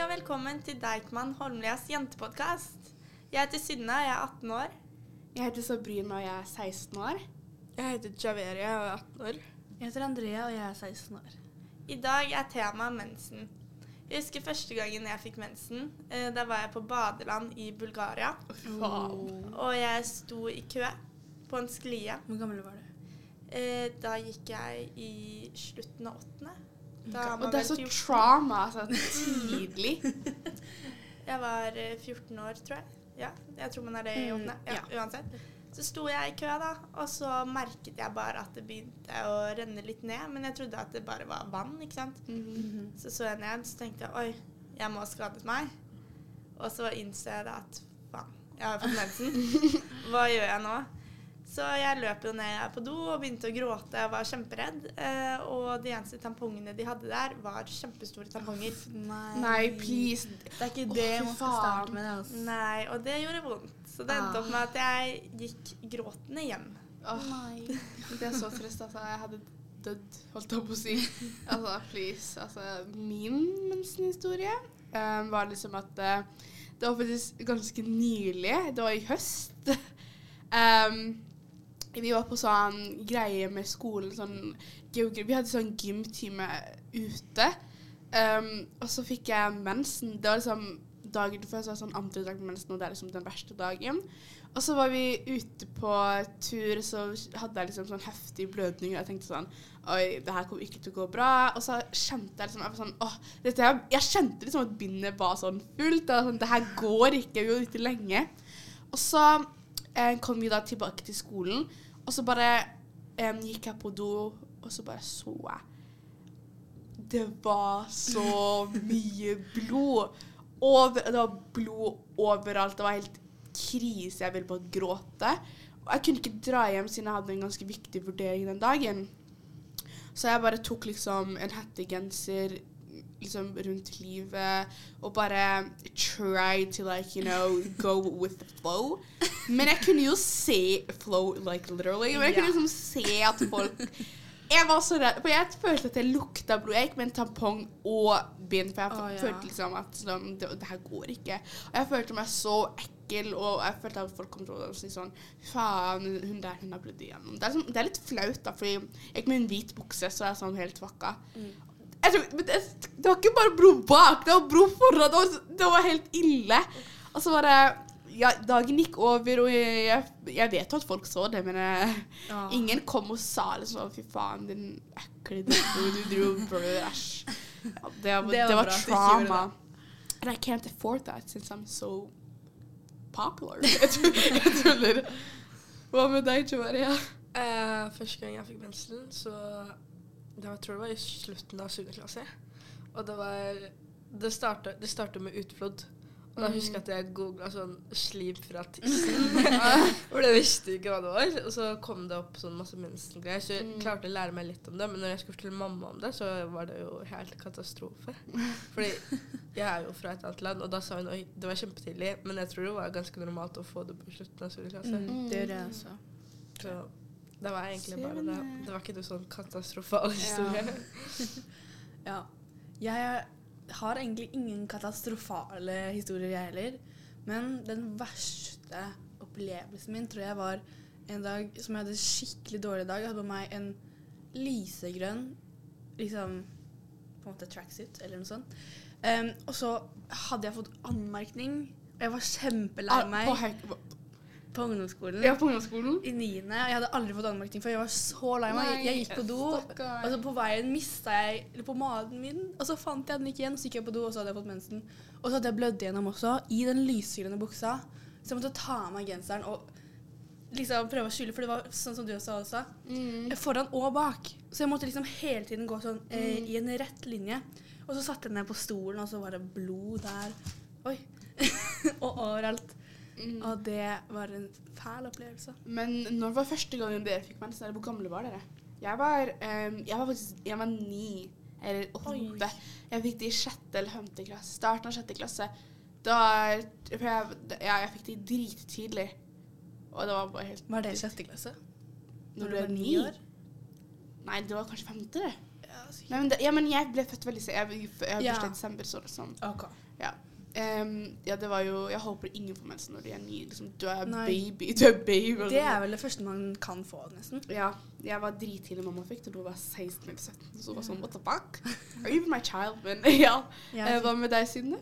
og velkommen til Deichman Holmlias jentepodkast. Jeg heter Synne, og jeg er 18 år. Jeg heter Sabrina, og jeg er 16 år. Jeg heter Javeria og jeg er 18 år. Jeg heter Andrea, og jeg er 16 år. I dag er temaet mensen. Jeg husker første gangen jeg fikk mensen. Eh, da var jeg på badeland i Bulgaria. Wow. Og jeg sto i kø på en sklie. Hvor gammel var du? Eh, da gikk jeg i slutten av åttende. Og det er så 14 trauma, altså. Tidlig. Jeg var eh, 14 år, tror jeg. Ja, jeg tror man er det i åpne. åttende. Ja, uansett. Så sto jeg i kø, da, og så merket jeg bare at det begynte å renne litt ned. Men jeg trodde at det bare var vann, ikke sant. Mhm. Så så jeg ned, så tenkte jeg oi, jeg må ha skadet meg. Og så innså jeg da at faen, jeg har fått mensen. Hva gjør jeg nå? Så jeg løp jo ned på do og begynte å gråte. Jeg var kjemperedd. Eh, og de eneste tampongene de hadde der, var kjempestore tamponger. Nei. Nei, please. Det er ikke det man skal starte med. det, Altså. Nei, og det gjorde vondt. Så det endte opp med at jeg gikk gråtende hjem. Åh, det er så trist, altså. Jeg hadde dødd, holdt jeg på å si. Altså, please. Altså, min mensenhistorie um, var liksom at uh, det var faktisk ganske nylig. Det var i høst. Um, vi var på sånn greie med skolen, sånn geografi. Vi hadde sånn gymtime ute. Um, og så fikk jeg mensen. Det var liksom dagen før, så sånn andre dag med mensen, og det er liksom den verste dagen. Og så var vi ute på tur, så hadde jeg liksom sånn heftig blødning. Og jeg tenkte sånn Oi, det her kommer ikke til å gå bra. Og så kjente jeg liksom Jeg sånn Åh, dette Jeg kjente liksom at bindet var sånn fullt. Og sånn, det her går ikke. Vi var ute lenge. Og så kom vi da tilbake til skolen, og så bare eh, gikk jeg på do, og så bare så jeg Det var så mye blod. Over, det var blod overalt. Det var helt krise. Jeg ville bare gråte. Og jeg kunne ikke dra hjem siden jeg hadde en ganske viktig vurdering den dagen. Så jeg bare tok liksom en hettegenser liksom rundt livet og bare try to like, you know, go with the flow. Men jeg kunne jo se flow, like literally. Men jeg kunne liksom se at folk Jeg var så redd, for jeg følte at det lukta blod. Jeg gikk med en tampong og bind, for jeg Å, ja. følte liksom at sånn, det, det her går ikke. Og jeg følte meg så ekkel, og jeg følte at folk kom til å si sånn Faen, hun der, hun har blødd igjennom. Det er, sånn, det er litt flaut, da, fordi jeg gikk med en hvit bukse, så jeg er sånn helt fucka. Jeg tror, det, det var ikke bare blod bak, det var blod foran. Det var, det var helt ille. Og så var det ja, Dagen gikk over, og jeg, jeg, vet jo at folk så det, men jeg, Ja. ingen kom og sa liksom Fy faen, din ekle drittbo, du dro æsj. Ja, det, var- Det var det var bra trauma. Det. And I can't afford that since I'm so popular. Jeg tuller. Hva med deg, Joaria? Uh, første gang jeg fikk mensen, så det var, Jeg tror det var i slutten av 7. klasse. Og det var det starta med utflod. Og da husker jeg at jeg googla sånn 'slim fra tissen'. For det visste ikke hva det var. Og så kom det opp sånn masse mensengreier. Så jeg Mm. klarte å lære meg litt om det. Men når jeg skulle fortelle mamma om det, så var det jo helt katastrofe. Fordi jeg er jo fra et annet land, og da sa hun oi, det var kjempetidlig. Men jeg tror det var ganske normalt å få det på slutten av 7. klasse. Mm, det gjør jeg også. Så det var egentlig bare det. Det var ikke noe sånn katastrofal historie. Ja. Jeg er- har egentlig ingen katastrofale historier, jeg heller. Men den verste opplevelsen min tror jeg var en dag som jeg hadde skikkelig dårlig dag. Jeg hadde på meg en lysegrønn liksom på en måte tracksuit eller noe sånt. Um, og så hadde jeg fått anmerkning, og jeg var kjempelei Ah, meg På, høy- på ungdomsskolen. ja, på ungdomsskolen? I niende. Jeg hadde aldri fått anmerkning før. Jeg var så lei meg. Jeg gikk på do, stakkar. og så på veien mista jeg eller på maten min. Og så fant jeg den ikke igjen, så gikk jeg på do, og så hadde jeg fått mensen. Og så hadde jeg blødd gjennom også, i den lysegrønne buksa. Så jeg måtte ta av meg genseren og liksom prøve å skjule, for det var sånn som du sa også. Mm. Foran og bak. Så jeg måtte liksom hele tiden gå sånn eh, i en rett linje. Og så satte jeg ned på stolen, og så var det blod der. Oi. og overalt. Mm. Og det var en fæl opplevelse. Men når var første gangen dere fikk mensen? Eller hvor gamle var dere? Jeg var, um, jeg var faktisk jeg var ni eller åtte. Jeg fikk det i sjette eller femte klasse. Starten av sjette klasse. Da jeg, ja, jeg fikk det drittidlig. Og det var bare helt Var det i sjette klasse? Når du var ni år? Nei, det var kanskje femte, det. Ja. Nei, men det, ja, men jeg ble født veldig sent. Jeg, jeg jeg Ja. bursdag i desember, så det er Ja. Ok. Em, ja, det var jo Jeg håper ingen får mensen når de er nye. Liksom, du er Nei. baby. Du er baby. Det er vel det første man kan få, nesten. Ja. Jeg var drittidlig mamma fikk det da hun var 16 eller 17. Så var sånn What the fuck? Are you my child? Men ja. Jeg Eh, hva med deg, Synne?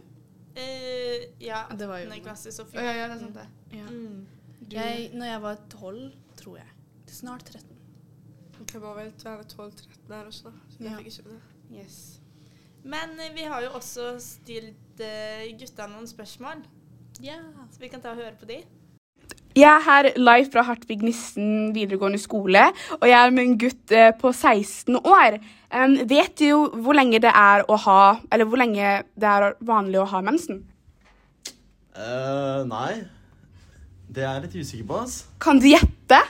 Uh, ja, Det var jo- 18. klasse, så Å, fikk ja, ja, det er sant, det. ja. mm. Jeg, når jeg var tolv, tror jeg. Snart 13. Jeg var vel være 12-13 her også, så jeg Ja. fikk ikke det. yes. Men eh, vi har jo også stilt eh, gutta noen spørsmål, Ja. så vi kan ta og høre på de. Jeg er her live fra Hartvig Nissen videregående skole, og jeg er med en gutt eh, på 16 år. Um, vet du jo hvor lenge det er å ha Eller hvor lenge det er vanlig å ha mensen? Uh, nei. Det er jeg litt usikker på, ass. Kan du gjette?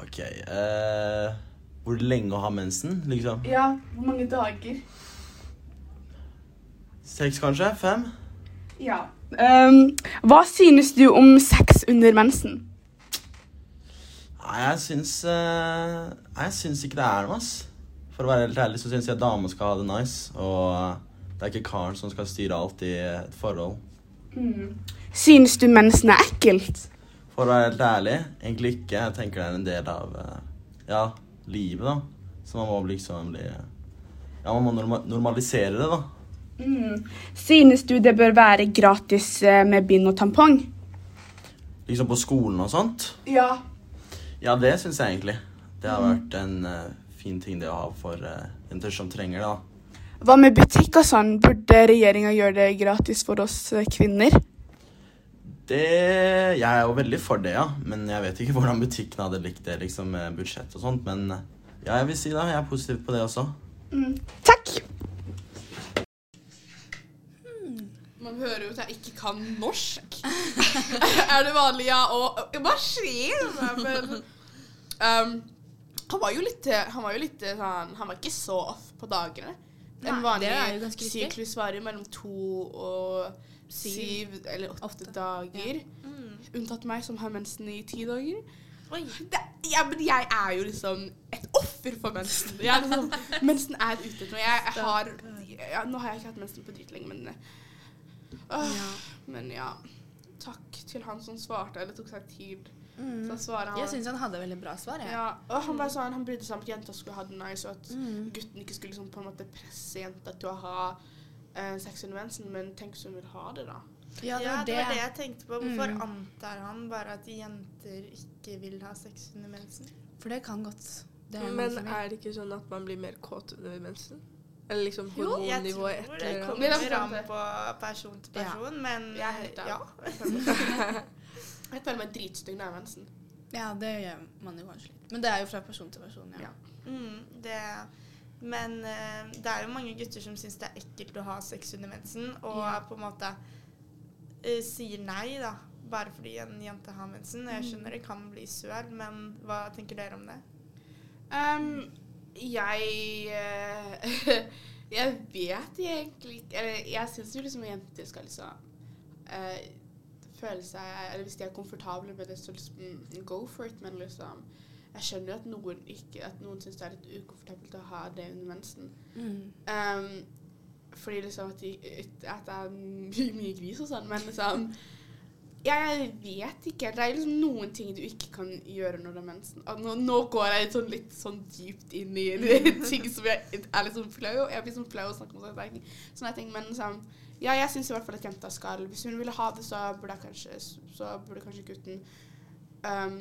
OK. uh, hvor lenge å ha mensen, liksom? Ja, hvor mange dager? Seks, kanskje? Fem? Ja. Um, hva synes du om sex under mensen? Nei, jeg syns uh, jeg syns ikke det er noe, ass. For å være helt ærlig så syns jeg damer skal ha det nice. Og eh, det er ikke karen som skal styre alt i et forhold. Synes du mensen er ekkelt? For å være helt ærlig, egentlig ikke. Jeg tenker det er en del av eh, ja, livet, da. Så man må liksom bli Ja, man må normalisere det, da. Synes du det bør være gratis eh, med bind og tampong? Liksom på skolen og sånt. Ja. Ja, det syns jeg egentlig. Det har vært en uh, fin ting det å ha for uh, jenter som trenger det. da. Hva med butikk og sånn? Burde regjeringa gjøre det gratis for oss eh, kvinner? Det, Jeg er jo veldig for det, ja. Men jeg vet ikke hvordan butikken hadde likt det liksom med budsjett og sånt. Men eh, ja, jeg vil si det. Jeg er positiv på det også. Takk. Man hører ut at jeg ikke kan norsk. er det vanlig, ja? Og hva skjer? Men, um, han var jo litt Han var jo litt sånn Han var ikke så off på dagene. En vanlig syklus varer mellom to og syv eller åtte, Åtte. dager. Mm. Unntatt meg, som har mensen i ti dager. Det, ja, men jeg er jo liksom et offer for mensen. Er liksom, mensen er ute nå. Jeg, jeg har ja, Nå har jeg ikke hatt mensen på dritlenge, men øh, Ja. Men ja. Takk til han som svarte. Det tok seg tid. Mm. Så svaret han Jeg syns han hadde veldig bra svar. Ja. ja, og han bare sa han brydde seg om at jenta skulle ha det nice, og at Mm. gutten ikke skulle liksom på en måte presse jenta til å ha eh, sex under mensen. Men tenk hvis hun vil ha det, da. Ja, det var det det. var det jeg tenkte på. Hvorfor Mm. antar han bare at jenter ikke vil ha sex under mensen? For det kan godt. Det er Men er det ikke sånn at man blir mer kåt under mensen? Eller liksom jeg tror hormonnivået det etter Men kommer det er an på person til Ja. person, men Jeg er helt ja. Jeg føler meg dritstygg når jeg har mensen. Ja, det gjør man jo kanskje litt. Men det er jo fra person til person. Ja. Ja. Mm, det, men eh, det er jo mange gutter som syns det er ekkelt å ha sex under mensen, og Ja. på en måte uh, sier nei, da. Bare fordi en jente har mensen. Jeg Mm. skjønner det kan bli søl, men hva tenker dere om det? Um, jeg eh, Jeg vet egentlig ikke Eller jeg syns jo liksom jenter skal liksom uh, føle seg Eller hvis de er komfortable med det, så liksom go for it, men liksom Jeg skjønner jo at noen ikke At noen syns det er litt ukomfortabelt å ha det under mensen. Mm. Um, fordi liksom at, de, at det er mye, mye gris og sånn, men liksom jeg vet ikke. Det er liksom noen ting du ikke kan gjøre når du har mensen. Nå, nå går jeg litt sånn, litt sånn dypt inn i ting som jeg er litt sånn flau. Jeg blir sånn flau å snakke om sånne. Sånne ting. Men sånn, ja, jeg syns i hvert fall at jenta skal Hvis hun ville ha det, så burde, jeg kanskje, så burde kanskje gutten um,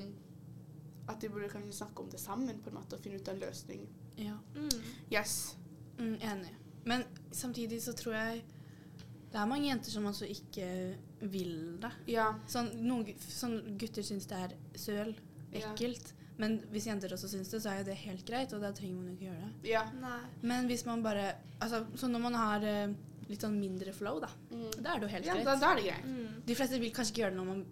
At de burde kanskje snakke om det sammen på en måte og finne ut en løsning. Ja. Mm. Yes. Mm, enig. Men samtidig så tror jeg det er mange jenter som altså ikke vil det. Ja. Sånn, noen sånn gutter syns det er søl, Ja. ekkelt. Men hvis jenter også syns det, så er jo det helt greit, og da trenger man jo ikke gjøre det. Ja. Nei. Men hvis man bare Altså, så når man har uh, litt sånn mindre flow, da, Mm. da er det jo helt Ja, greit. da, da er det greit. Mm. De fleste vil kanskje ikke gjøre det når man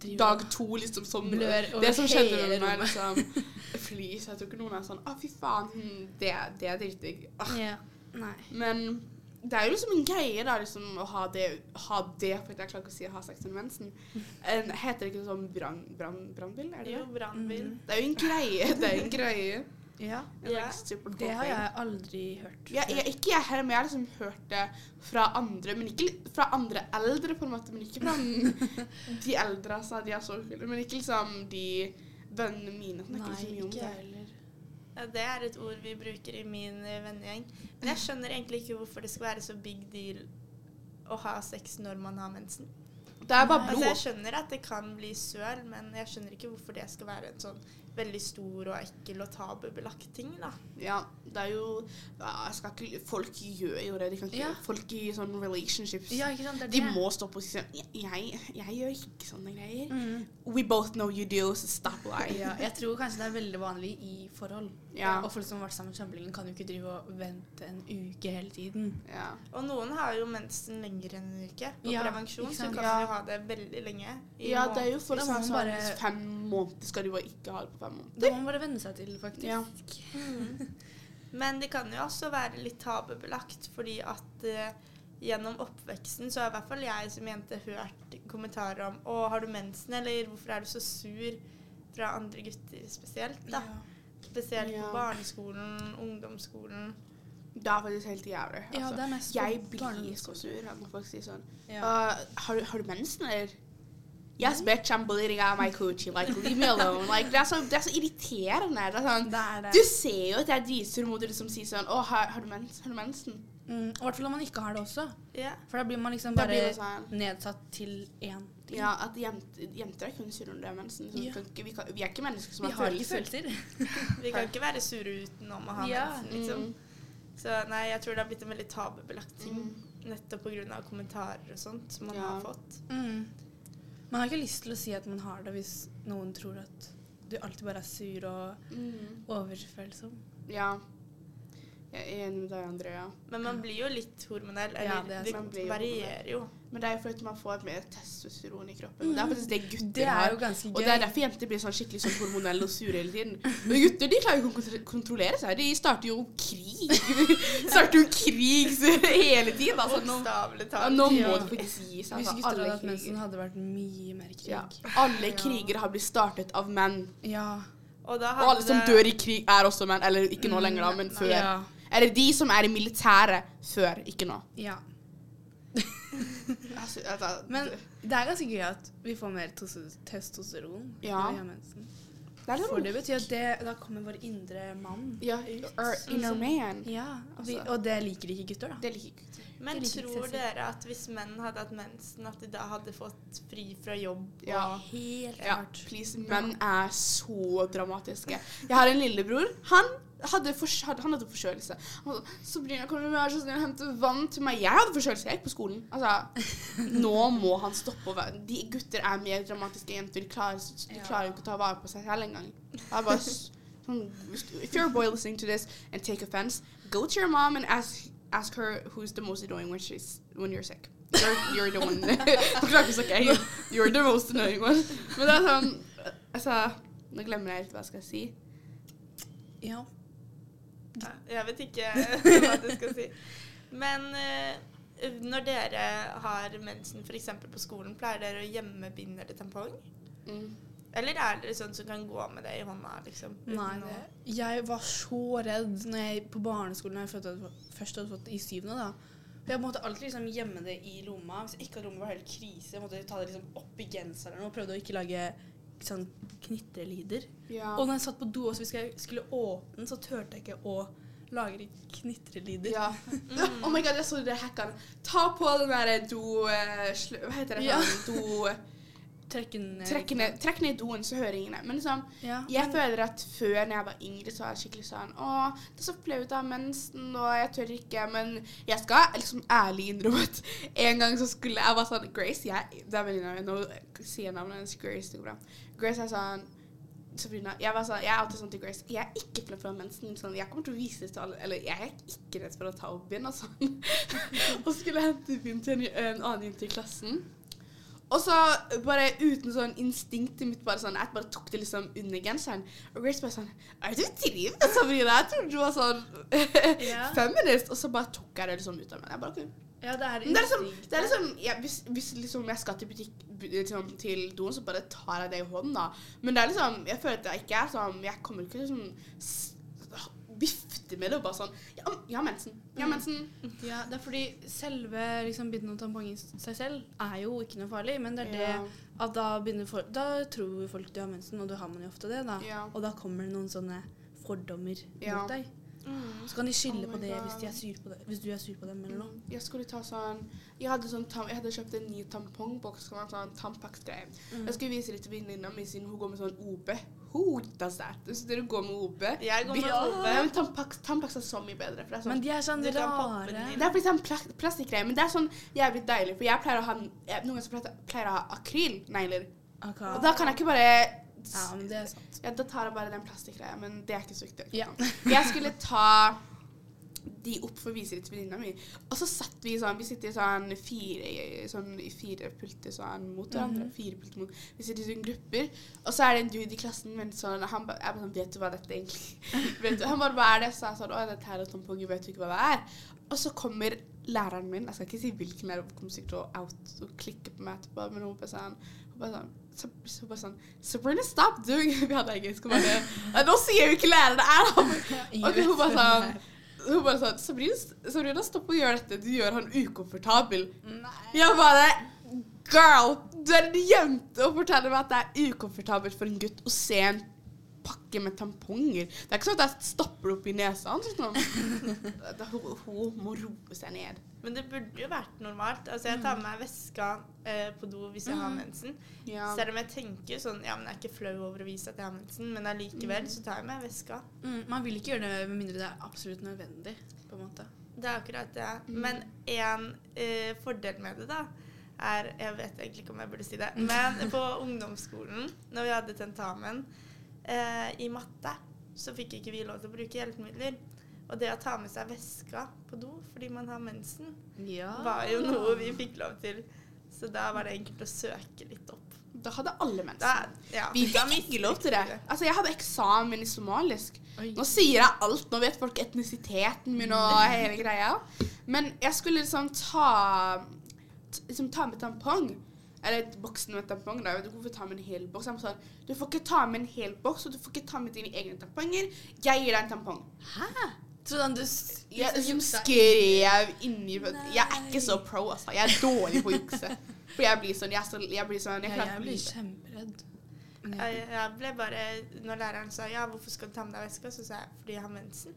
driver Dag to, liksom, som Blør over Det som skjedde med meg, liksom Flis. Jeg tror ikke noen er sånn Å, fy faen, hmm, det, det er dritdigg. Ah. Ja. Nei. Men det er jo liksom en greie, da, liksom, å ha det, ha det for jeg klarer ikke å si ha sex under mensen. En, heter det ikke sånn brann- brann- brannbil? Er det Jo, det? brannbil. Mm. Det er jo en greie. Det er en greie. Ja, Ja, like det har jeg aldri hørt. Ja, jeg, ikke jeg heller, men jeg har liksom hørt det fra andre. Men ikke fra andre eldre, på en måte. Men ikke fra de eldre. Altså, de er så kule. Men ikke liksom de vennene mine snakker Nei, ikke så mye om det. Ja, det er et ord vi bruker i min eh, vennegjeng. Men jeg skjønner egentlig ikke hvorfor det skal være så big deal å ha sex når man har mensen. Det er bare blod. Altså, jeg skjønner at det kan bli søl, men jeg skjønner ikke hvorfor det skal være en sånn veldig stor og ekkel og tabubelagt ting, da. Ja, det er jo ja, jeg skal ikke, Folk gjør jo det. De kan ikke, Ja. Folk i sånne relationships Ja, ikke sant? Det er De det. må stå på og si sånn jeg, jeg, jeg gjør ikke sånne greier. Mm. We both know you do, so stop lying. Ja, jeg tror kanskje det er veldig vanlig i forhold. Ja. Og folk som har vært sammen kjempelenge, kan jo ikke drive og vente en uke hele tiden. Ja. Og noen har jo mensen lenger enn en uke. På Ja, prevensjon så kan Ja. du ha det veldig lenge. i ja, det er jo folk som bare- Fem måneder skal de bare ikke ha det på fem måneder. Det må man bare venne seg til, faktisk. Ja. Mm. Men det kan jo også være litt tabubelagt, fordi at uh, gjennom oppveksten så har i hvert fall jeg som jente hørt kommentarer om 'Å, har du mensen?' eller 'Hvorfor er du så sur?' fra andre gutter spesielt. da. Spesielt Ja. på barneskolen, ungdomsskolen. Det er faktisk helt jævlig. Altså. det mest på jeg blir så sur når folk sier sånn Ja. «Uh, har, har du mensen, eller? Yes, bitch, I'm bleeding out my coochie. Like, leave me alone. Like, det, er så, det er så irriterende. Det er sånn, Det er det. du ser jo at jeg er dritsur mot det som sier sånn Å, har, har, du mens, har du mensen? Mm, I hvert fall om man ikke har det også. Yeah. For da blir man liksom bare sånn nedsatt til én ting. Ja, at jenter, jenter er kun sure når det er mensen. Ja. kan ikke, vi, kan, vi er ikke mennesker som Vi har har følelser. Vi kan ikke være sure utenom å ha Ja. mensen, liksom. Mm. Så nei, jeg tror det har blitt en veldig tabubelagt ting. Mm. Nettopp pga. kommentarer og sånt som man Ja. har fått. Mm. Man har ikke lyst til å si at man har det hvis noen tror at du alltid bare er sur og Mm. overfølsom. Ja. Jeg er enig med deg, Andrea. Men man blir jo litt hormonell. Eller Ja, det det, sant. Man blir varierer jo. Men det er jo fordi man får mer testosteron i kroppen. Det er faktisk det gutter Det er har. Og det er derfor jenter blir sånn skikkelig sånn hormonelle og sure hele tiden. Men gutter de klarer jo ikke å kontrollere seg. De starter jo krig. De starter jo krig hele tiden. Altså, nå, ja, nå må de faktisk gi seg. Hvis gutter hadde alle, hatt mensen, hadde det vært mye mer krig. ja, alle kriger har blitt startet av menn. Ja. Og, da Og alle som dør i krig, er også menn. Eller ikke nå lenger, da, men før. Ja. Eller de som er i militæret før, ikke nå. ja. Altså, altså, Men det er ganske gøy at vi får mer testosteron Ja. det For det betyr at det, da kommer vår indre mann. Ja, or inner man. Ja, og, vi, Altså. og det liker ikke gutter, da. Det liker ikke gutter. Men liker tror dere at hvis menn hadde hatt mensen, at de da hadde fått fri fra jobb? Ja. Og Helt Ja, please. Menn er så dramatiske. Jeg har en lillebror. Han hadde, for, hadde, han hadde forkjølelse. 'Sabrina, kan du være så snill å hente vann til meg?' Jeg hadde forkjølelse. Jeg gikk på skolen. Altså, nå må han stoppe å være De gutter er mer dramatiske jenter. De klarer, de klarer jo ikke å ta vare på seg selv engang. Sånn, If you're a boy listening to this and take offense, go to your mom and ask, ask her who's the most annoying when, she's, when you're sick. You're, you're the one jeg. You're the most annoying one. Men det er sånn Altså, nå glemmer jeg helt hva jeg skal si. Ja. Ja, Jeg vet ikke hva du skal si. Men eh, når dere har mensen f.eks. på skolen, pleier dere å gjemmebinde eller tampong? Mm. Eller er dere sånn som kan gå med det i hånda? liksom? Nei, det. Jeg var så redd når jeg på barneskolen når jeg først hadde, først hadde fått i syvende. da. Jeg måtte alltid liksom gjemme det i lomma. Hvis jeg ikke hadde lomma, var det helt krise. Jeg måtte ta det liksom opp i genseren og prøvde å ikke lage sånn knitrelyder. Ja. Og når jeg satt på do og hvis jeg skulle åpne den, så turte jeg ikke å lage knitrelyder. ja. Oh my god, jeg så det hacka. Ta på den derre do... eh, hva heter det? Ja. sånn, Do... Trekke ned, trekk ned doen, så hører ingen det. Men liksom, Ja. jeg føler at før når jeg var yngre, så var jeg skikkelig sånn Å, det er så flaut å ha mensen, og jeg tør ikke. Men jeg skal liksom ærlig innrømme at en gang så skulle jeg bare sånn Grace, jeg Det er venninna mi. Nå sier jeg navnet hennes. Grace, det går bra. Grace er sånn Sabrina, jeg, var sånn, jeg er alltid sånn til Grace Jeg er ikke flau for å ha mensen. Sånn, jeg kommer til å vise det til alle Eller jeg er ikke redd for å ta opp igjen. og sånn. og så skulle jeg hente bind til en, en annen jente i klassen. Og så bare uten sånn instinktet mitt bare sånn Jeg bare tok det liksom under genseren. Og Grace bare sånn Er du driver Sabrina? Jeg trodde du var sånn yeah. feminist. Og så bare tok jeg det liksom ut av meg. Jeg bare. Ja, det er det er liksom, det er liksom ja, hvis, hvis liksom jeg skal til butikk liksom, til doen, så bare tar jeg det i hånden, da. Men det er liksom Jeg føler at jeg ikke er sånn Jeg kommer ikke liksom vifte med det og bare sånn Ja, ja mensen. Ja, har mensen. Ja, det er fordi selve liksom, bind og tampongen i seg selv er jo ikke noe farlig, men det er det Ja. at da begynner folk Da tror folk du har mensen, og da har man jo ofte det, da. Ja. Og da kommer det noen sånne fordommer mot deg. Mm. Så kan de skylde Oh på det hvis, de er sur på det hvis du er sur på dem eller noe. Jeg skulle ta sånn Jeg hadde, sånn tam, jeg hadde kjøpt en ny tampongboks som var sånn Tampax-greie. Mm. Jeg skulle vise det til venninna mi siden hun går med sånn OB. Does that? Så dere går med OB? Jeg går med Ja, OB. men Tampax, Tampax er så mye bedre. For det er sånn Men de er sånn rare. Det er liksom pla plastikkgreier, men det er sånn jævlig deilig. For jeg pleier å ha, jeg, noen ganger så pleier jeg- å ha akrylnegler. Okay. Og da kan jeg ikke bare Ja, men det er sant. ja, Da tar jeg bare den plastikkgreia, men det er ikke så viktig. Ja. Jeg skulle ta de opp for å vise det til venninna mi. Og så satt vi sånn Vi sitter i sånn fire, sånn, fire pulter sånn mot hverandre. Mhm. Fire pulter mot Vi sitter i sånne grupper. Og så er det en dude i klassen min sånn Han ba, jeg bare sånn Vet du hva dette egentlig vet du? Han bare Hva er det? Så jeg sånn Å, dette her er tamponger. Vet du ikke hva det er? Og så kommer læreren min Jeg skal ikke si hvilken lærer, hun kommer sikkert til å out og klikke på meg etterpå, men hun bare sånn hun bare sånn så, så bare sånn Sabrina, stop doing Vi hadde engelsk. bare Nå sier jo ikke læreren det er! da!» Og hun bare sånn hun bare sånn Sabrina, Sabrina, stopp å gjøre dette. Du gjør han ukomfortabel. Jeg bare Girl, du er en jente og forteller meg at det er ukomfortabelt for en gutt å se en pakke med tamponger. Det er ikke sånn at jeg stopper det opp i nesa hans. Liksom. Hun, hun må roe seg ned. Men det burde jo vært normalt. Altså, jeg tar med meg veska eh, på do hvis jeg har Mm. mensen. Ja. Selv om jeg tenker sånn Ja, men jeg er ikke flau over å vise at jeg har mensen, men allikevel så tar jeg med veska. Mm, man vil ikke gjøre det med mindre det er absolutt nødvendig. på en måte. Det er akkurat det. Mm. Men en eh, fordel med det, da, er Jeg vet egentlig ikke om jeg burde si det, men på ungdomsskolen, når vi hadde tentamen eh, i matte, så fikk ikke vi lov til å bruke hjelpemidler. Og det å ta med seg veska på do fordi man har mensen, Ja. var jo noe vi fikk lov til. Så da var det enkelt å søke litt opp. Da hadde alle mensen. Da, ja, Vi fikk ikke lov til det. Altså, jeg hadde eksamen i somalisk. Oi. Nå sier jeg alt. Nå vet folk etnisiteten min og hele greia. Men jeg skulle liksom ta liksom ta med tampong. Eller boksen med tampong. Da. Vet ikke hvorfor ta med en hel boks. Han sa, du får ikke ta med en hel boks, og du får ikke ta med dine egne tamponger. Jeg gir deg en tampong. Hæ? Sånn du ja, juksa skrev inni Jeg er ikke så pro, altså. Jeg er dårlig på å jukse. For jeg blir sånn Jeg, så, jeg blir sånn Jeg Ja, jeg blir kjemperedd. Jeg, jeg ble bare Når læreren sa ja, hvorfor skal du ta med deg veska, så sa jeg fordi jeg har mensen.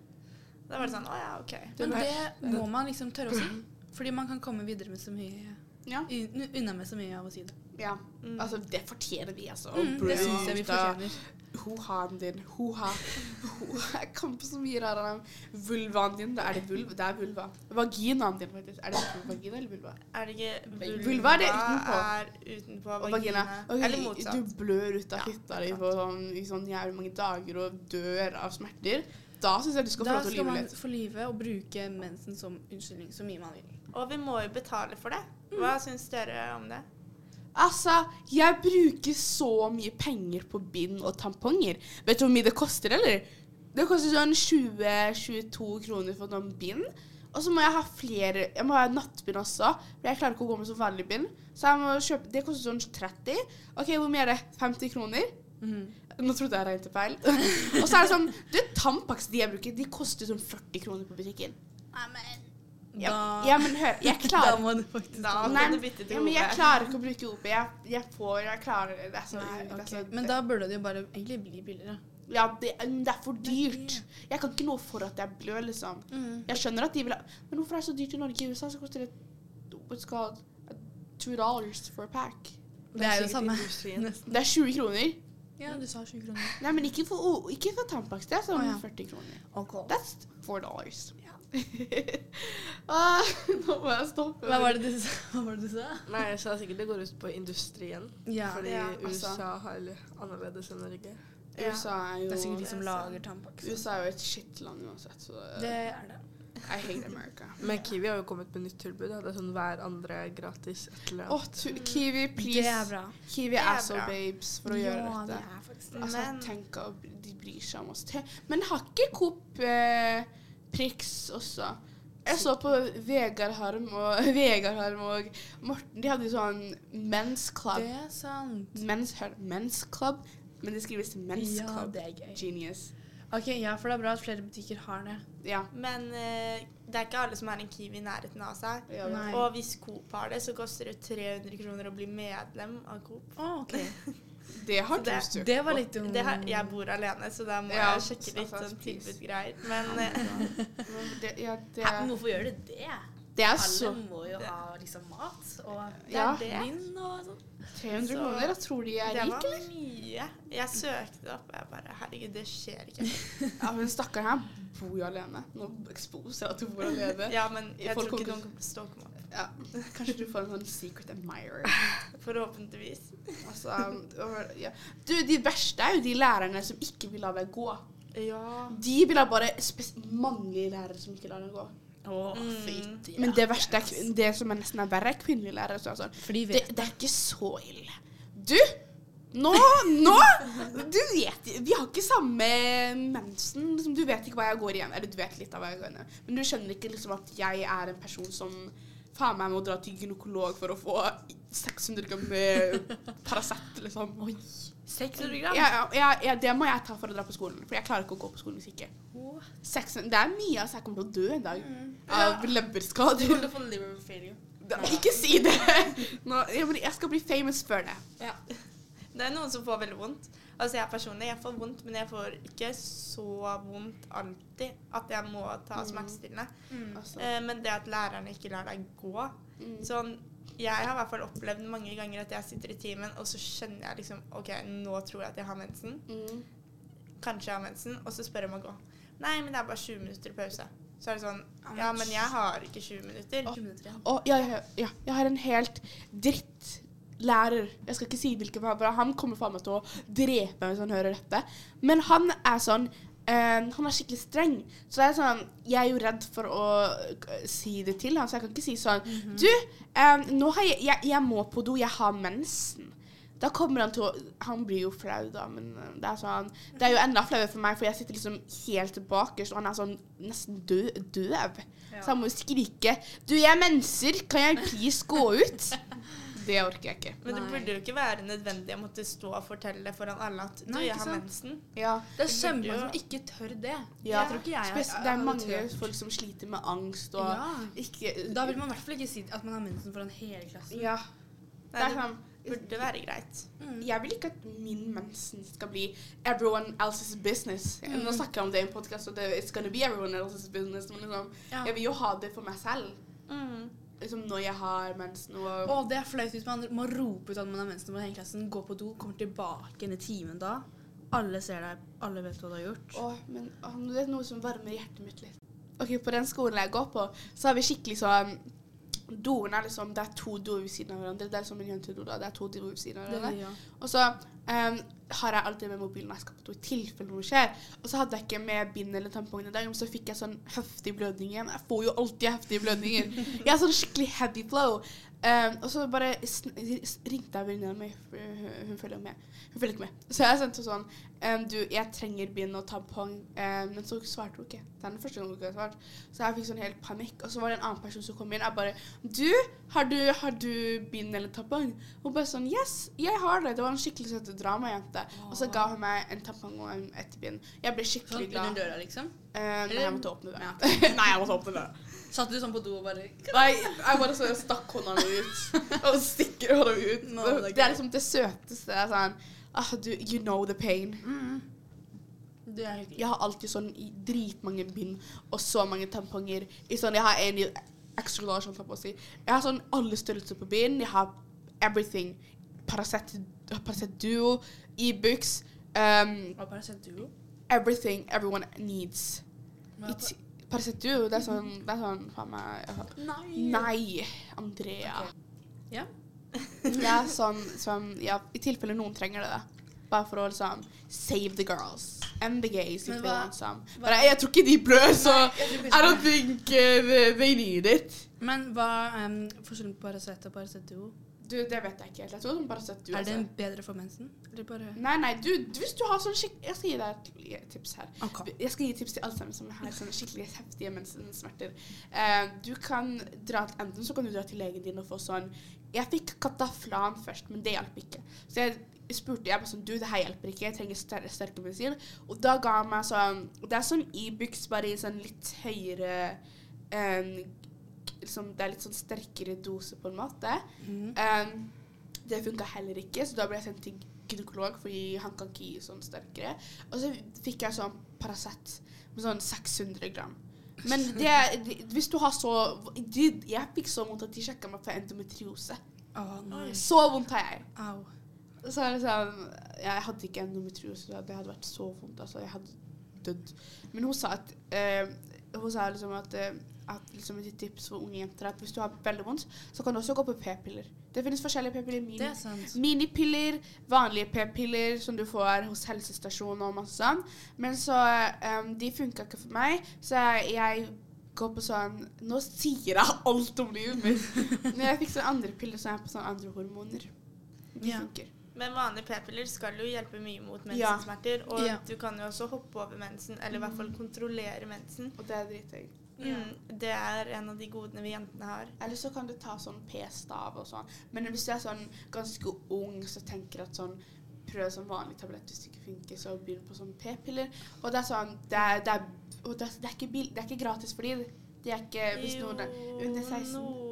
Da var det sånn å ja, OK. Men det må man liksom tørre å si. Fordi man kan komme videre med så mye Ja. Unna meg så mye av å si det. ja. Mm. Altså, det fortjener vi, altså. Mm, det syns jeg vi fortjener. Ho-ha-en din. Ho-ha. Jeg kan på så mye rare navn. Vulvaen din. Da er det vulva. Det er vulva. Vaginaen din, faktisk. Er det vagina eller vulva? Er det ikke Vulva Vulva er det utenpå. er utenpå Og vagina. vagina. Og Eller motsatt. Du blør ut av Ja, fitta di på sånn, i sånn jævlig mange dager og dør av smerter. Da syns jeg du skal få lov til å lyve litt. Da skal man få lyve og bruke mensen som unnskyldning så mye man vil. Og vi må jo betale for det. Mm. Hva syns dere om det? Altså, jeg bruker så mye penger på bind og tamponger. Vet du hvor mye det koster, eller? Det koster sånn 20-22 kroner for noen bind. Og så må jeg ha flere Jeg må ha nattbind også, for jeg klarer ikke å gå med så vanlig bind. Så jeg må kjøpe Det koster sånn 30. OK, hvor mye er det? 50 kroner? Mm. Nå trodde jeg regnet feil. og så er det sånn Du, Tampax de jeg bruker, de koster sånn 40 kroner på butikken. Ja, Da, ja men hør, jeg da klarer må du faktisk Da Nei, du bytte til ja, men jeg klarer ikke å bruke OP. Jeg, jeg får Jeg klarer det. Det er så, Nei, det er så Men da burde det jo bare egentlig bli billigere. Ja, det, det er for dyrt. Jeg kan ikke noe for at jeg blør, liksom. Jeg skjønner at de vil ha Men hvorfor er det så dyrt i Norge? I USA så koster det called two dollars for a pack. Det er jo det samme. Det er 20 kroner. Ja, du sa 20 kroner. Nei, men ikke for, oh, ikke for Tampax. Det er sånn oh, ja. 40 kroner. Okay. That's four dollars. ah, nå må jeg stoppe. Hva var det du sa? Hva var det du sa? Nei, jeg sa sikkert det går ut på industrien. Ja, fordi ja, altså. USA har litt annerledes enn Norge. Ja. USA er jo det er sikkert de som lager Tampax. USA er jo et shitland uansett, så Det er det. I hate America. Men Kiwi har jo kommet med nytt tilbud. da. Det er sånn hver andre gratis et eller annet. Oh, Kiwi, please. Det er bra. Kiwi er er så babes for å ja, gjøre det dette. er faktisk det. Altså, tenk at de bryr seg om oss. Men har ikke Coop eh, Prix også? Jeg så på Vegard Harm og Vegard Harm og Morten. De hadde jo sånn Men's Club. Det er sant. Men's, hør, men's Club. Men det skrives Men's Ja, Club. det er gøy. Genius. Ok, ja, for det er bra at flere butikker har det. Ja. Men uh, det er ikke alle som har en Kiwi i nærheten av seg. ja Og hvis Coop har det, så koster det 300 kroner å bli medlem av Coop. Oh, ok. Det har du Det- var litt um, jeg bor alene, så da må Ja, jeg sjekke litt altså, sånn tilbudgreier. Men eh, det, ja, det, Hæ, hvorfor gjør du det? det er Alle så må jo ha liksom mat og Ja. det er det. vin og sånn. 300 Så- kroner, jeg tror de er det var mye. Jeg søkte det opp, og jeg bare Herregud, det skjer ikke. Ja, men stakkaren her bor jo alene. Nå eksposer jeg at hun bor alene. Ja, men jeg Folk tror ikke noen kommer til å stalke meg. Ja, kanskje du får en sånn secret admirer. Forhåpentligvis. Altså, ja. Du, de verste er jo de lærerne som ikke vil la deg gå. Ja. De vil ha bare mannlige lærere som ikke lar deg gå. Oh, Mm. ja. Men det verste er det som er nesten er verre, er kvinnelige lærere. Så det sånn, de det, det er ikke så ille. Du! Nå! Nå! Du vet Vi har ikke samme mensen. Liksom, du vet ikke hva jeg går igjen. Eller du vet litt av hva jeg går igjen. Men du skjønner ikke liksom at jeg er en person som faen meg må dra til gynekolog for å få 600 gram Paracet, liksom. Oi. 600 gram. Ja, ja, ja, ja, det må jeg ta for å dra på skolen. For jeg klarer ikke å gå på skolen hvis ikke. Å, 600, det er mye, altså. Jeg kommer til å dø en dag Mm. av Du leverskader. kommer til å få liver failure. Da- Ikke si det! Nå, jeg, jeg skal bli famous før det. Ja. Det er noen som får veldig vondt. Altså Jeg personlig, jeg får vondt, men jeg får ikke så vondt alltid at jeg må ta Mm. smertestillende. Altså. Eh, men det at lærerne ikke lar deg gå Mm. Sånn, Jeg har i hvert fall opplevd mange ganger at jeg sitter i timen, og så skjønner jeg liksom OK, nå tror jeg at jeg har mensen. Mm. Kanskje jeg har mensen. Og så spør jeg om å gå. Nei, men det er bare 20 minutter pause. Så er det sånn Ja, men jeg har ikke 20 minutter. 20 minutter igjen. Ja, ja, ja, jeg har en helt drittlærer. Jeg skal ikke si hvilken, for han kommer faen meg til å drepe meg hvis han hører dette. Men han er sånn Uh, Han er skikkelig streng. Så det er sånn Jeg er jo redd for å si det til han, så jeg kan ikke si sånn Du, eh, nå har jeg, jeg Jeg må på do. Jeg har mensen. Da kommer han til å Han blir jo flau, da, men det er sånn Det er jo enda flauere for meg, for jeg sitter liksom helt bakerst, og han er sånn nesten død, døv. Så han må jo skrike 'Du, jeg menser. Kan jeg please gå ut?' Det orker jeg ikke. Men det burde jo ikke være nødvendig å måtte stå og fortelle foran alle at du, Nei, jeg har mensen. Ja. Det er Det så burde mange jo- som ikke tør det. Ja. Jeg tror ikke jeg Spes det er mange folk som sliter med angst og Ja. ikke Da vil man i hvert fall ikke si at man har mensen foran hele klassen. Ja. Det Nei, er det sånn burde være greit. Mm. Jeg vil ikke at min mensen skal bli everyone else's business. Nå snakker jeg om det i en podkast, og det it's gonna be everyone else's business, men liksom, Ja. jeg vil jo ha det for meg selv. Mm. Liksom når jeg har mensen og Å, det er flaut hvis man må rope ut at man har mensen foran hele klassen, gå på do, kommer tilbake inn i timen da. Alle ser deg, alle vet hva du har gjort. Åh, men å, det er noe som varmer hjertet mitt litt. Ok, På den skolen jeg går på, så har vi skikkelig sånn Doen er liksom Det er to doer ved siden av hverandre. Det er liksom en jentedo. da, Det er to doer ved siden av hverandre. Ja. Og så um, har jeg alltid med mobilen når jeg skal på do, i tilfelle noe skjer. Og så hadde jeg ikke med bind eller tampong i dag, men så fikk jeg sånn heftig blødning igjen. Jeg får jo alltid heftige blødninger. Jeg har sånn skikkelig heavy flow. Em, og så bare ringte jeg venninna mi, hun, følger med. Hun følger ikke med. Så jeg sendte sånn um, Du, jeg trenger bind og tampong. Um, men så svarte hun ikke. Det er den første gangen hun ikke har svart. Så jeg fikk sånn helt panikk. Og så var det en annen person som kom inn. Jeg bare Du, har du, har du bind eller tampong? Hun bare sånn Yes, jeg har det. Det var en skikkelig søt dramajente. Og så ga hun meg en tampong og en- et bind. Jeg ble Sånn skikkelig glad. under døra, liksom. Uh, nei, jeg måtte åpne det. Ja. nei, jeg måtte åpne det. Satt du sånn på do og bare Nei, jeg bare så stakk hånda mi ut. Og stikker hånda mi ut. No, det er det er liksom det søteste. Det er sånn ah, du, You know the pain. mm. Det er hyggelig. Jeg har alltid sånn i dritmange bind og så mange tamponger. I sånn, jeg har en extra large, holdt jeg på å si. Jeg har sånn alle størrelser på bind. Jeg har everything. Paracet, Paracet Duo, Ibux, um, Hva Duo? everything everyone needs. Hva- It's, Paracet Duo, det er sånn, det er sånn faen meg Nei. Nei, Andrea. Okay. Ja. Det er sånn som Ja, i tilfelle noen trenger det. da. Bare for å liksom save the girls. And the gays, Men hva- want hva- jeg, jeg tror ikke de blør, så Nei, I don't think uh, they- need it. Men hva er um, forskjellen på Paracet og Paracet Duo? Du, det vet jeg ikke helt. Jeg tror den bare sett du Er det altså. en bedre for mensen? Nei, nei, du, du, hvis du har sånn skikkelig Jeg skal gi deg et tips her. Okay. Jeg skal gi tips til alle sammen som har sånne skikkelig heftige mensensmerter. Uh, du kan dra til, Enten så kan du dra til legen din og få sånn Jeg fikk kataflan først, men det hjalp ikke. Så jeg spurte jeg bare sånn Du, det her hjelper ikke. Jeg trenger sterke, sterke medisin. Og da ga han meg sånn Det er sånn Ibux, bare i sånn litt høyere eh, liksom, Det er litt sånn sterkere dose, på en måte. Mm. Um, det funka heller ikke, så da ble jeg sendt til gynekolog, fordi han kan ikke gi sånn sterkere. Og så fikk jeg sånn Paracet med sånn 600 gram. Men det, det, hvis du har så de, Jeg fikk så vondt at de sjekka meg for endometriose. Oh, nei. Så vondt har jeg. Au. Så er det sånn Jeg hadde ikke endometriose. Det hadde vært så vondt. Altså, jeg hadde dødd. Men hun sa at eh, Hun sa liksom at, eh, at liksom et tips for unge jenter er at hvis du har veldig vondt, så kan du også gå på p-piller. Det finnes forskjellige p-piller. Mini, er minipiller, vanlige p-piller som du får hos helsestasjonen og masse sånn. Men så um, De funka ikke for meg, så jeg, går på sånn Nå sier jeg alt om livet mitt. Når jeg fikk sånne andre piller så er jeg på sånne andre hormoner. De Ja. funker. Men vanlige p-piller skal jo hjelpe mye mot Ja. mensensmerter. Og Ja. du kan jo også hoppe over mensen, eller i hvert fall kontrollere mensen. Og det er dritdigg. Mm, det er en av de godene vi jentene har. Eller så kan du ta sånn p-stav og sånn. Men hvis du er sånn ganske ung, så tenker jeg at sånn Prøv sånn vanlig tablett hvis det ikke funker, så begynn på sånn p-piller. Og det er sånn Det er, det er, det er, det er, ikke, bil, ikke gratis for dem. Det er ikke hvis noen er under 16. no-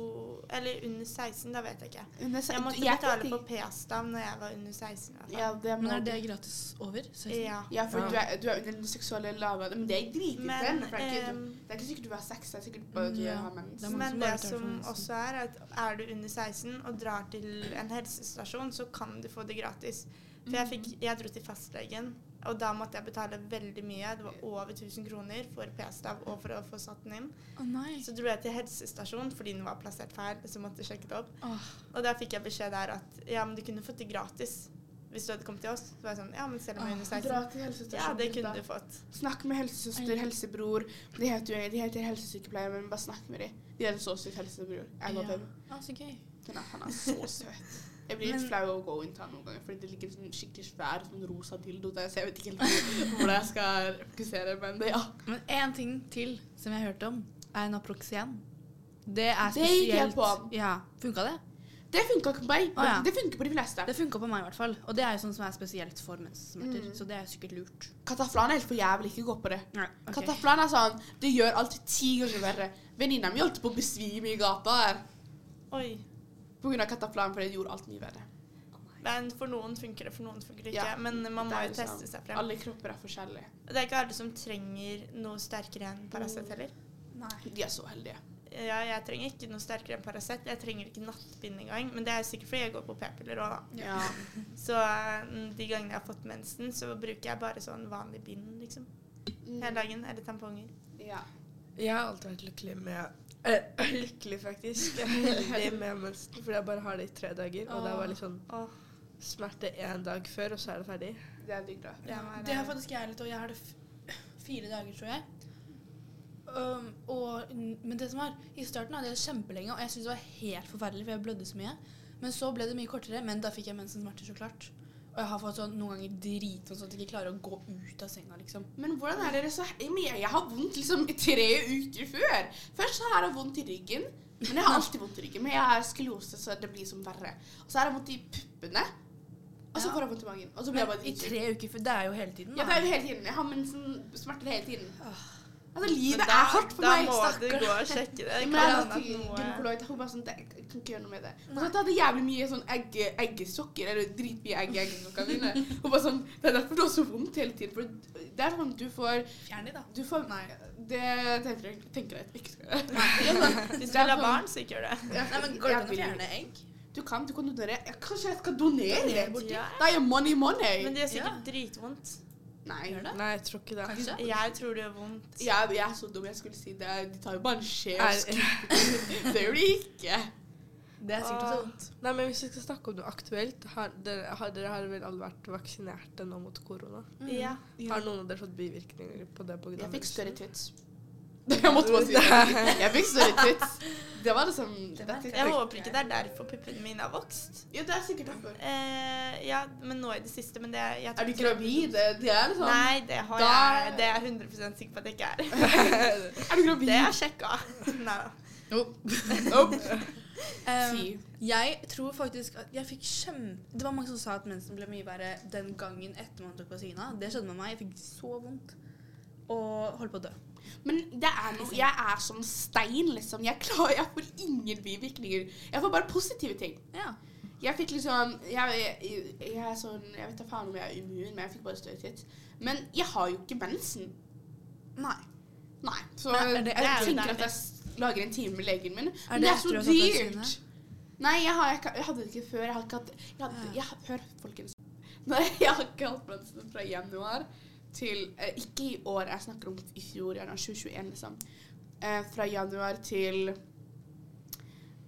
Eller under 16, da vet jeg ikke. under, se- Jeg måtte jeg betale på p-stav når jeg var under 16. i hvert fall. ja, det Men er det gratis over? 16? Ja. Ja, for Ja. Du, er, du er under den seksuelle lavalder. Men det er dritirriterende. det er ikke- ehm, Det er ikke sikkert du er sex, det er sikkert bare at du Ja. har mens. Det Men det som også er, at er du under 16 og drar til en helsestasjon, så kan du få det gratis. For jeg, fikk, jeg dro til fastlegen, og da måtte jeg betale veldig mye. Det var over 1000 kroner for p-stav og for å få satt den inn. Oh, nei. Så dro jeg til helsestasjonen fordi den var plassert feil, så måtte jeg sjekke det opp. Oh. Og da fikk jeg beskjed der at ja, men du kunne fått det gratis hvis du hadde kommet til oss. Så var jeg sånn, ja, men selv om jeg er under 16 Dra til Ja, det det da. kunne du fått. Snakk med helsesøster, helsebror. De heter, jo- de heter helsesykepleier, men bare snakk med dem. De er så syk helsebror. Jeg Ja. Ah, så gøy. Han er, han er så søt. Jeg blir litt Men- flau av å gå inn til noen ganger, fordi det ligger en skikkelig svær sånn rosa dildo der, så jeg vet ikke helt hvor- jeg skal fokusere, men det, ja. Men én ting til som jeg har hørt om, er Naproxen. Det er spesielt Det gikk jeg på. Ja, Funka det? Det funka ikke på meg, Å, ja. det funker på de fleste. Det funka på meg i hvert fall. Og det er jo sånn som er spesielt for menssmerter. Mm. Så det er sikkert lurt. Kataflan er helt for jævlig, ikke gå på det. Nei, ok. Kataflan er sånn, det gjør alltid ti ganger verre. Venninna mi holdt på å besvime i gata der Oi. Av kataflan, for det gjorde alt mye verre. Men for noen funker det, for noen funker det ikke. Ja, Men man må jo teste sant. seg frem. Alle kropper er forskjellige. Det er ikke alle som trenger noe sterkere enn Paracet heller. Nei. De er så heldige. Ja, jeg trenger ikke noe sterkere enn Paracet. Jeg trenger ikke nattbind engang. Men det er sikkert fordi jeg går på p-piller òg, da. Ja. Så mm, de gangene jeg har fått mensen, så bruker jeg bare sånn vanlig bind, liksom. Hele dagen. Eller tamponger. Ja. Jeg har alltid vært lykkelig med eh, Lykkelig, faktisk. Jeg er heldig med mensen, fordi jeg bare har det i tre dager. Og det er bare litt sånn smerte én dag før, og så er det ferdig. Det er digg, da. er Det har faktisk jeg litt, og jeg har det fire dager, tror jeg. Um, og, men det som var, i starten hadde jeg det kjempelenge, og jeg syntes det var helt forferdelig, for jeg blødde så mye. Men så ble det mye kortere, men da fikk jeg mensensmerter, så klart. Og jeg har fått sånn noen ganger dritvondt sånn at jeg ikke klarer å gå ut av senga, liksom. Men hvordan er dere så jeg, har vondt liksom i tre uker før. Først så har jeg vondt i ryggen. Men jeg har alltid vondt i ryggen. Men jeg har skoliose, så det blir som verre. Og så har jeg vondt i puppene. Og så Ja. får jeg vondt i magen. Og så blir jeg bare i tre uker, for det er jo hele tiden. Ja, det er jo hele tiden. Jeg har mensensmerter hele tiden. Åh. Altså, livet da, er hardt for da meg. må stakkar. du gå og sjekke det. Det Men jeg gynekolog. Hun bare sånn det, Jeg kan ikke gjøre noe med det. Og så hadde jeg jævlig mye sånn egg, eggesokker, eller dritmye egg i eggesokkene mine. Hun bare sånn Det er derfor det er så vondt hele tiden. For det er sånn du får Fjern de, da. Du får Nei. Det tenker jeg, tenker jeg at ikke skal gjøre. Hvis du vil ha barn, så ikke gjør det. Nei, men Går det an å fjerne egg? Du kan, du kan donere. Kanskje jeg skal donere? Ja. Det er jo money, money. Men det gjør sikkert Ja. dritvondt. Nei. Gjør det? Nei, jeg tror ikke det. Kanskje? Jeg tror det gjør vondt. Jeg, jeg er så dum. Jeg skulle si det. De tar jo bare en skje og Er- skriver. Det gjør de ikke. Det er sikkert også vondt. Nei, men Hvis vi skal snakke om noe aktuelt, har dere, har, dere har vel alle vært vaksinerte nå mot korona? Ja. Har noen av dere fått bivirkninger på det? På grunn Jeg fikk større tits. Jeg måtte bare si det. Jeg fikk større tits. Det var liksom Det var Jeg håper ikke det er derfor puppene mine har vokst. Ja, det er sikkert derfor. Eh, ja, men nå i det siste. Men det jeg Er du gravid? Det, det er liksom Nei, det har Da- jeg. Det er jeg 100 sikker på at jeg ikke er. Er du gravid? Det har jeg sjekka. Nei da. Nope. Um, jeg tror faktisk at jeg fikk kjempe... Det var mange som sa at mensen ble mye verre den gangen etter man tok vaksina. Det skjedde med meg. Jeg fikk så vondt. Og holdt på å dø. Men det er noe Jeg er som stein, liksom. Jeg klarer Jeg får ingen bivirkninger. Jeg får bare positive ting. Ja. Jeg fikk liksom Jeg, jeg, jeg er sånn Jeg vet da faen om jeg er immun, men jeg fikk bare støytitt. Men jeg har jo ikke mensen. Nei. Nei. Så er det- jeg det er tenker at jeg lager en time med legen min. Er Men det er så dyrt. Nei, jeg, har, jeg hadde det ikke før. Jeg har ikke hatt jeg hadde, jeg, Hør, folkens. Nei, jeg har ikke hatt mensen fra januar til eh, Ikke i år, jeg snakker om i fjor, gjerne 2021, liksom. Eh, fra januar til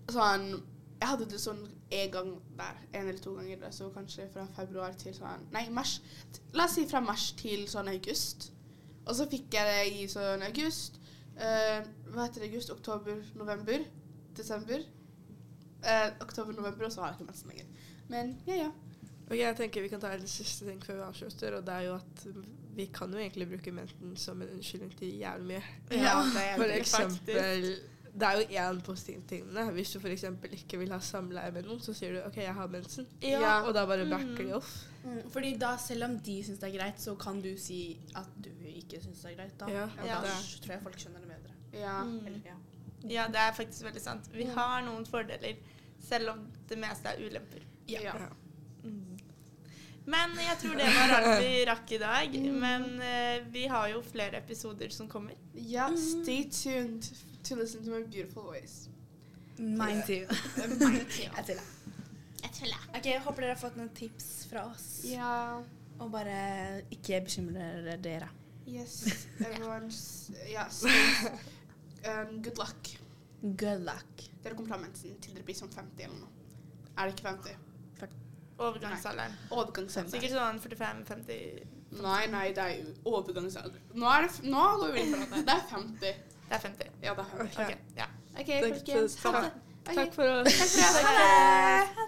sånn Jeg hadde det sånn en gang der. En eller to ganger. Så kanskje fra februar til sånn Nei, mars. La oss si fra mars til sånn august. Og så fikk jeg det i sånn august. Eh, hva heter det? August, oktober, november, desember. Eh, oktober, november, og så har jeg ikke mensen lenger. Men ja, ja. Ok, jeg tenker Vi kan ta en siste ting før vi avslutter. og det er jo at Vi kan jo egentlig bruke menten som en unnskyldning til jævlig mye. Ja, det er For det eksempel Det er jo én positiv ting. Hvis du f.eks. ikke vil ha samleie med noen, så sier du OK, jeg har mensen. Ja. Og da bare backer de off. Mm, fordi da, selv om de syns det er greit, så kan du si at du ikke syns det er greit. da. Ja, ja. da tror jeg folk skjønner det bedre. ja. Mm. Eller, ja. Ja, det er faktisk veldig sant. Vi har noen fordeler, selv om det meste er ulemper. ja. Ja. Mm. Men jeg tror det var alt vi rakk i dag. Men uh, vi har jo flere episoder som kommer. Ja, stay tuned to listen to my beautiful voice. Mine too. Jeg tuller. Jeg tuller. Ok, jeg Håper dere har fått noen tips fra oss. Ja. Og bare ikke bekymre dere. Yes. Everyone's Yes. Um, good luck. Good luck. Dere kommer til å ha mensen til dere blir som 50 eller noe. Er det ikke 50? Overgangsalderen. Overgangsalderen. Sikkert sånn 45-50 Nei, nei, det er jo overgangsalder. Nå, er det, nå går vi inn for det. Det er 50. Det er 50. Ja, det er 50. Okay. ja. OK, folkens. Takk- Takk for oss. Takk for oss. Ha det.